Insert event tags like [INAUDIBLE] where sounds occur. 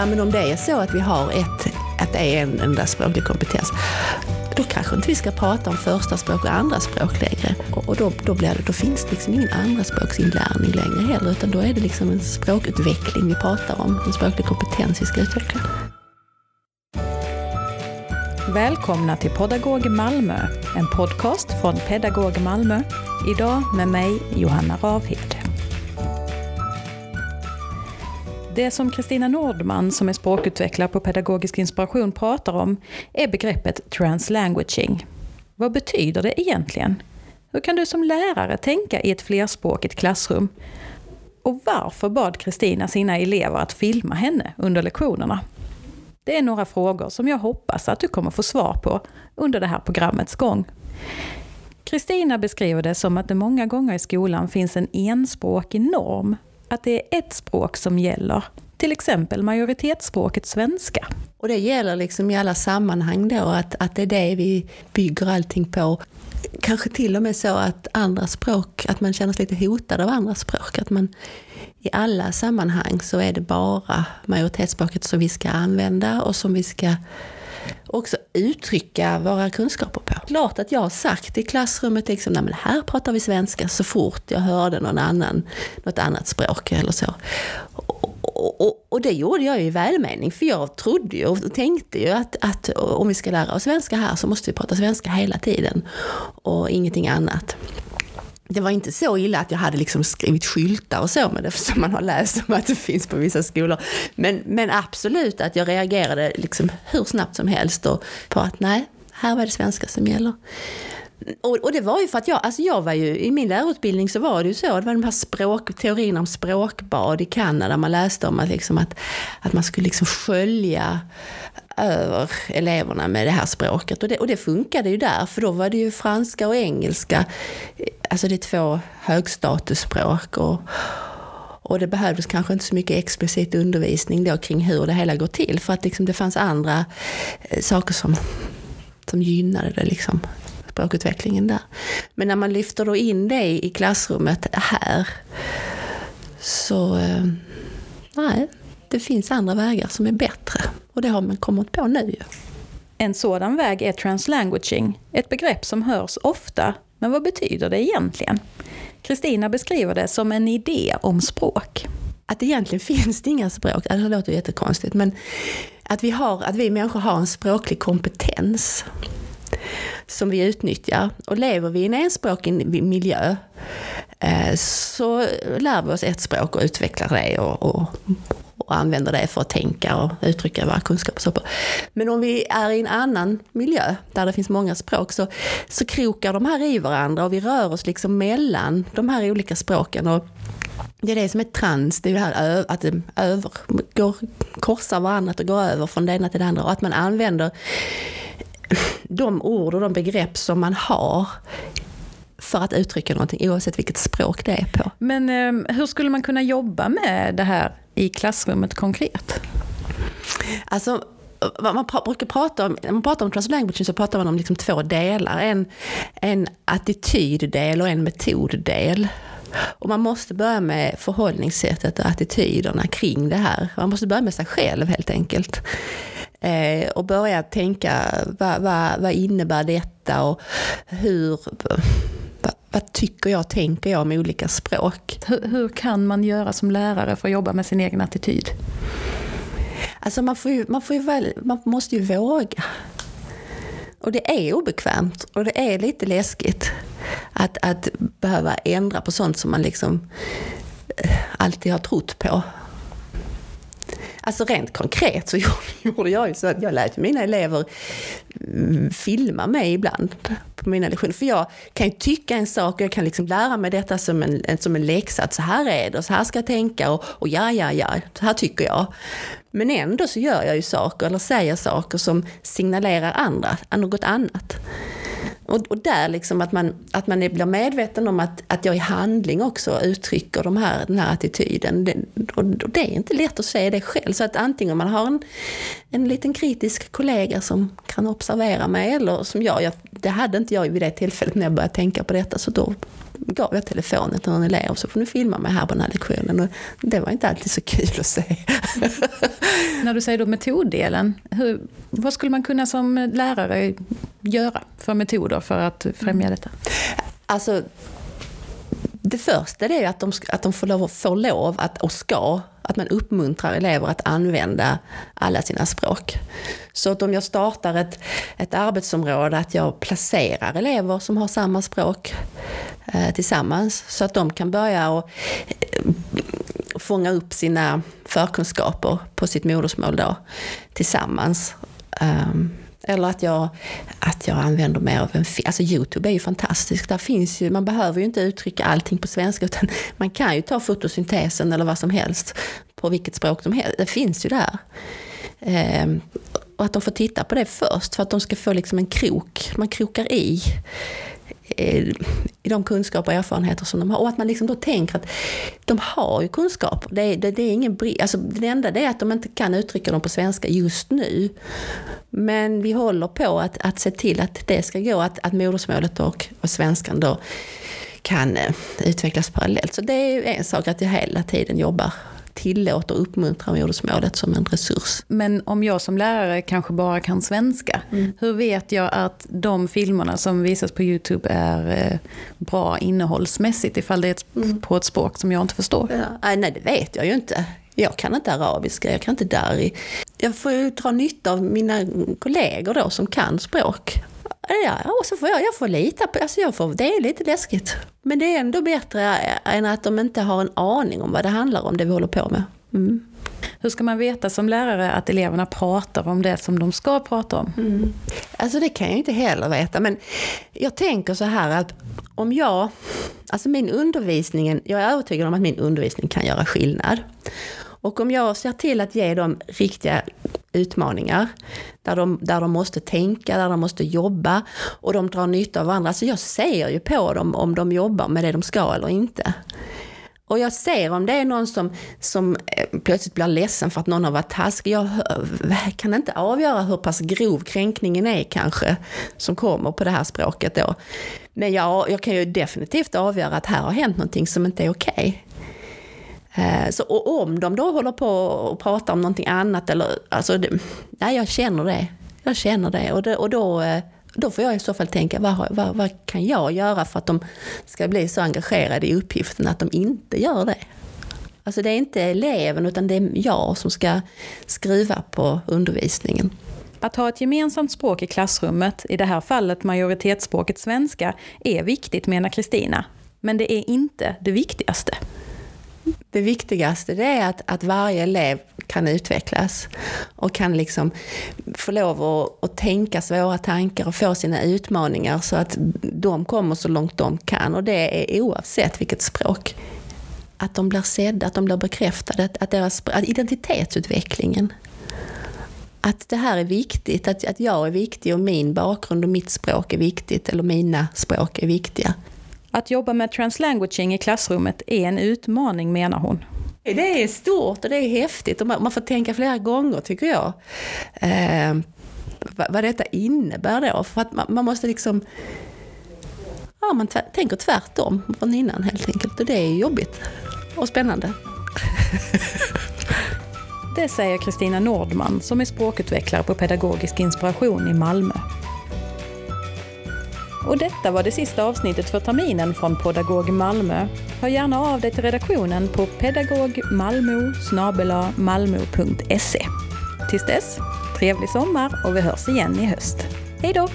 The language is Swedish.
Ja, men om det är så att vi har ett, att det är en enda språklig kompetens, då kanske inte vi ska prata om första språk och andra språk längre. Och då, då, blir det, då finns det liksom ingen andraspråksinlärning längre heller, utan då är det liksom en språkutveckling vi pratar om, en språklig kompetens vi ska utveckla. Välkomna till Pedagog Malmö, en podcast från Pedagog Malmö. Idag med mig, Johanna Ravhed. Det som Kristina Nordman, som är språkutvecklare på Pedagogisk inspiration, pratar om är begreppet translanguaging. Vad betyder det egentligen? Hur kan du som lärare tänka i ett flerspråkigt klassrum? Och varför bad Kristina sina elever att filma henne under lektionerna? Det är några frågor som jag hoppas att du kommer få svar på under det här programmets gång. Kristina beskriver det som att det många gånger i skolan finns en enspråkig norm att det är ett språk som gäller. Till exempel majoritetsspråket svenska. Och det gäller liksom i alla sammanhang då, att, att det är det vi bygger allting på. Kanske till och med så att andra språk, att man känner sig lite hotad av andra språk. Att man i alla sammanhang så är det bara majoritetsspråket som vi ska använda och som vi ska också uttrycka våra kunskaper på. Klart att jag har sagt i klassrummet liksom, nej men här pratar vi svenska så fort jag hörde någon annan, något annat språk eller så. Och, och, och, det gjorde jag i välmening, för jag trodde ju och tänkte ju att, att om vi ska lära oss svenska här så måste vi prata svenska hela tiden och ingenting annat det var inte så illa att jag hade liksom skrivit skyltar och så med det, som man har läst om att det finns på vissa skolor. Men, men absolut att jag reagerade liksom hur snabbt som helst på att nej, här var det svenska som gäller. Och, och, det var ju för att jag, alltså jag var ju, i min lärarutbildning så var det ju så, det var de här språk, teorierna om språkbad i Kanada, man läste om att, liksom att, att man skulle liksom skölja över eleverna med det här språket. Och det, och det funkade ju där, för då var det ju franska och engelska, alltså det är två högstatusspråk. Och, och det behövdes kanske inte så mycket explicit undervisning då kring hur det hela går till, för att liksom det fanns andra eh, saker som, som gynnade det. Liksom språkutvecklingen där. Men när man lyfter då in det i klassrummet här så eh, nej, det finns andra vägar som är bättre. Och det har man kommit på nu ju. En sådan väg är translanguaging, ett begrepp som hörs ofta, men vad betyder det egentligen? Kristina beskriver det som en idé om språk. Att egentligen [LAUGHS] finns det inga språk, alltså, det låter jättekonstigt, men att vi, har, att vi människor har en språklig kompetens som vi utnyttjar. Och lever vi i en enspråkig miljö eh, så lär vi oss ett språk och utvecklar det och, och, och använder det för att tänka och uttrycka våra kunskaper. Men om vi är i en annan miljö där det finns många språk så, så krokar de här i varandra och vi rör oss liksom mellan de här olika språken. Och det är det som är trans, det är det här att det över, går, korsar varandra och går över från det ena till det andra och att man använder de ord och de begrepp som man har för att uttrycka någonting oavsett vilket språk det är på. Men eh, hur skulle man kunna jobba med det här i klassrummet konkret? Alltså, man brukar prata om, när man pratar om translanguage så pratar man om liksom två delar. En, en attityddel och en metoddel. Och man måste börja med förhållningssättet och attityderna kring det här. Man måste börja med sig själv helt enkelt. Eh, och börja tänka, vad, vad, vad innebär detta och hur, vad, tycker jag, tänker jag med olika språk? Hur, hur, kan man göra som lärare för att jobba med sin egen attityd? Alltså man, får ju, man, får ju väl, man måste ju våga. Och det är obekvämt och det är lite läskigt att, att behöva ändra på sånt som man liksom eh, alltid har trott på. Alltså rent konkret så [LAUGHS] gjorde jag ju så att jag lät mina elever mm, filma mig ibland på mina lektioner. För jag kan ju tycka en sak och jag kan liksom lära mig detta som en, som en läxa. Så här är det och så här ska jag tänka och, och ja, ja, ja, så här tycker jag. Men ändå så gör jag ju saker eller säger saker som signalerar andra, något annat och, och där liksom att man, att man blir medveten om att, att jag i handling också uttrycker de här, den här attityden. Det, och, och det är inte lätt att se det själv. Så att antingen man har en, en liten kritisk kollega som kan observera mig eller som jag, jag, det hade inte jag vid det tillfället när jag började tänka på detta så då gav jag telefonen till en elev så får du filma mig här på den här lektionen. Och det var inte alltid så kul att se. [LAUGHS] När du säger då metoddelen, hur, vad skulle man kunna som lärare göra för metoder för att främja mm. detta? Alltså, det första är att de, att de får lov, får lov att, och ska, att man uppmuntrar elever att använda alla sina språk. Så att om jag startar ett, ett arbetsområde, att jag placerar elever som har samma språk eh, tillsammans, så att de kan börja och eh, fånga upp sina förkunskaper på sitt modersmål då, tillsammans. Um, eller att jag, att jag använder mer av en film. Alltså Youtube är ju fantastiskt. Där finns ju, man behöver ju inte uttrycka allting på svenska utan [LAUGHS] man kan ju ta fotosyntesen eller vad som helst på vilket språk som helst. Det finns ju där. Ehm, och att de får titta på det först för att de ska få liksom en krok. Man krokar i Eh, i de kunskaper och erfarenheter som de har. Och att man liksom då tänker att de har ju kunskap. Det, det, det är ingen alltså det enda det är att de inte kan uttrycka dem på svenska just nu. Men vi håller på att, att se till att det ska gå, att, att modersmålet och, och svenskan då kan eh, utvecklas parallellt. Så det är en sak att jag hela tiden jobbar tillåter och uppmuntrar modersmålet som en resurs. Men om jag som lärare kanske bara kan svenska, mm. hur vet jag att de filmerna som visas på Youtube är eh, bra innehållsmässigt ifall det är mm. på ett språk som jag inte förstår? Ja, nej, det vet jag ju inte. Jag kan inte arabiska, jag kan inte dari. Jag får ju dra nytta av mina kollegor då som kan språk. Ja, och så får jag, jag får lita på, alltså jag får, det är lite läskigt. Men det är ändå bättre än att de inte har en aning om vad det handlar om, det vi håller på med. Mm. Hur ska man veta som lärare att eleverna pratar om det som de ska prata om? Mm. Alltså det kan jag inte heller veta, men jag tänker så här att om jag, alltså min undervisning, jag är övertygad om att min undervisning kan göra skillnad. Och om jag ser till att ge dem riktiga utmaningar, där de, där de måste tänka, där de måste jobba och de drar nytta av varandra. Så jag ser ju på dem om de jobbar med det de ska eller inte. Och jag ser om det är någon som, som eh, plötsligt blir ledsen för att någon har varit taskig. Jag kan inte avgöra hur pass grov kränkningen är kanske, som kommer på det här språket då. Men jag, jag kan ju definitivt avgöra att här har hänt någonting som inte är okej. Okay. Eh, så, och om de då håller på och pratar om någonting annat, eller, alltså, det, nej, jag känner det. Jag känner det. Och, det, och då, eh, då får jag i så fall tänka, vad, vad, vad, kan jag göra för att de ska bli så engagerade i uppgiften att de inte gör det? Alltså det är inte eleven, utan det är jag som ska skruva på undervisningen. Att ha ett gemensamt språk i klassrummet, i det här fallet majoritetsspråket svenska, är viktigt menar Kristina. Men det är inte det viktigaste det viktigaste det är att, att varje elev kan utvecklas och kan liksom få lov att, att tänka svåra tankar och få sina utmaningar så att de kommer så långt de kan och det är oavsett vilket språk. Att de blir sedda, att de blir bekräftade, att, deras, att identitetsutvecklingen att det här är viktigt, att, att jag är viktig och min bakgrund och mitt språk är viktigt, eller mina språk är viktiga. Att jobba med translanguaging i klassrummet är en utmaning menar hon. Det är stort och det är häftigt och man får tänka flera gånger tycker jag. Eh, vad detta innebär då. För att man, man måste liksom... Ja, man tänker tvärtom från innan helt enkelt. Och det är jobbigt och spännande. [LAUGHS] Det säger Kristina Nordman som är språkutvecklare på Pedagogisk inspiration i Malmö. Och detta var det sista avsnittet för terminen från Pedagog Malmö. Hör gärna av dig till redaktionen på pedagogmalmo malmo.se. Tills dess, trevlig sommar och vi hörs igen i höst. Hej då!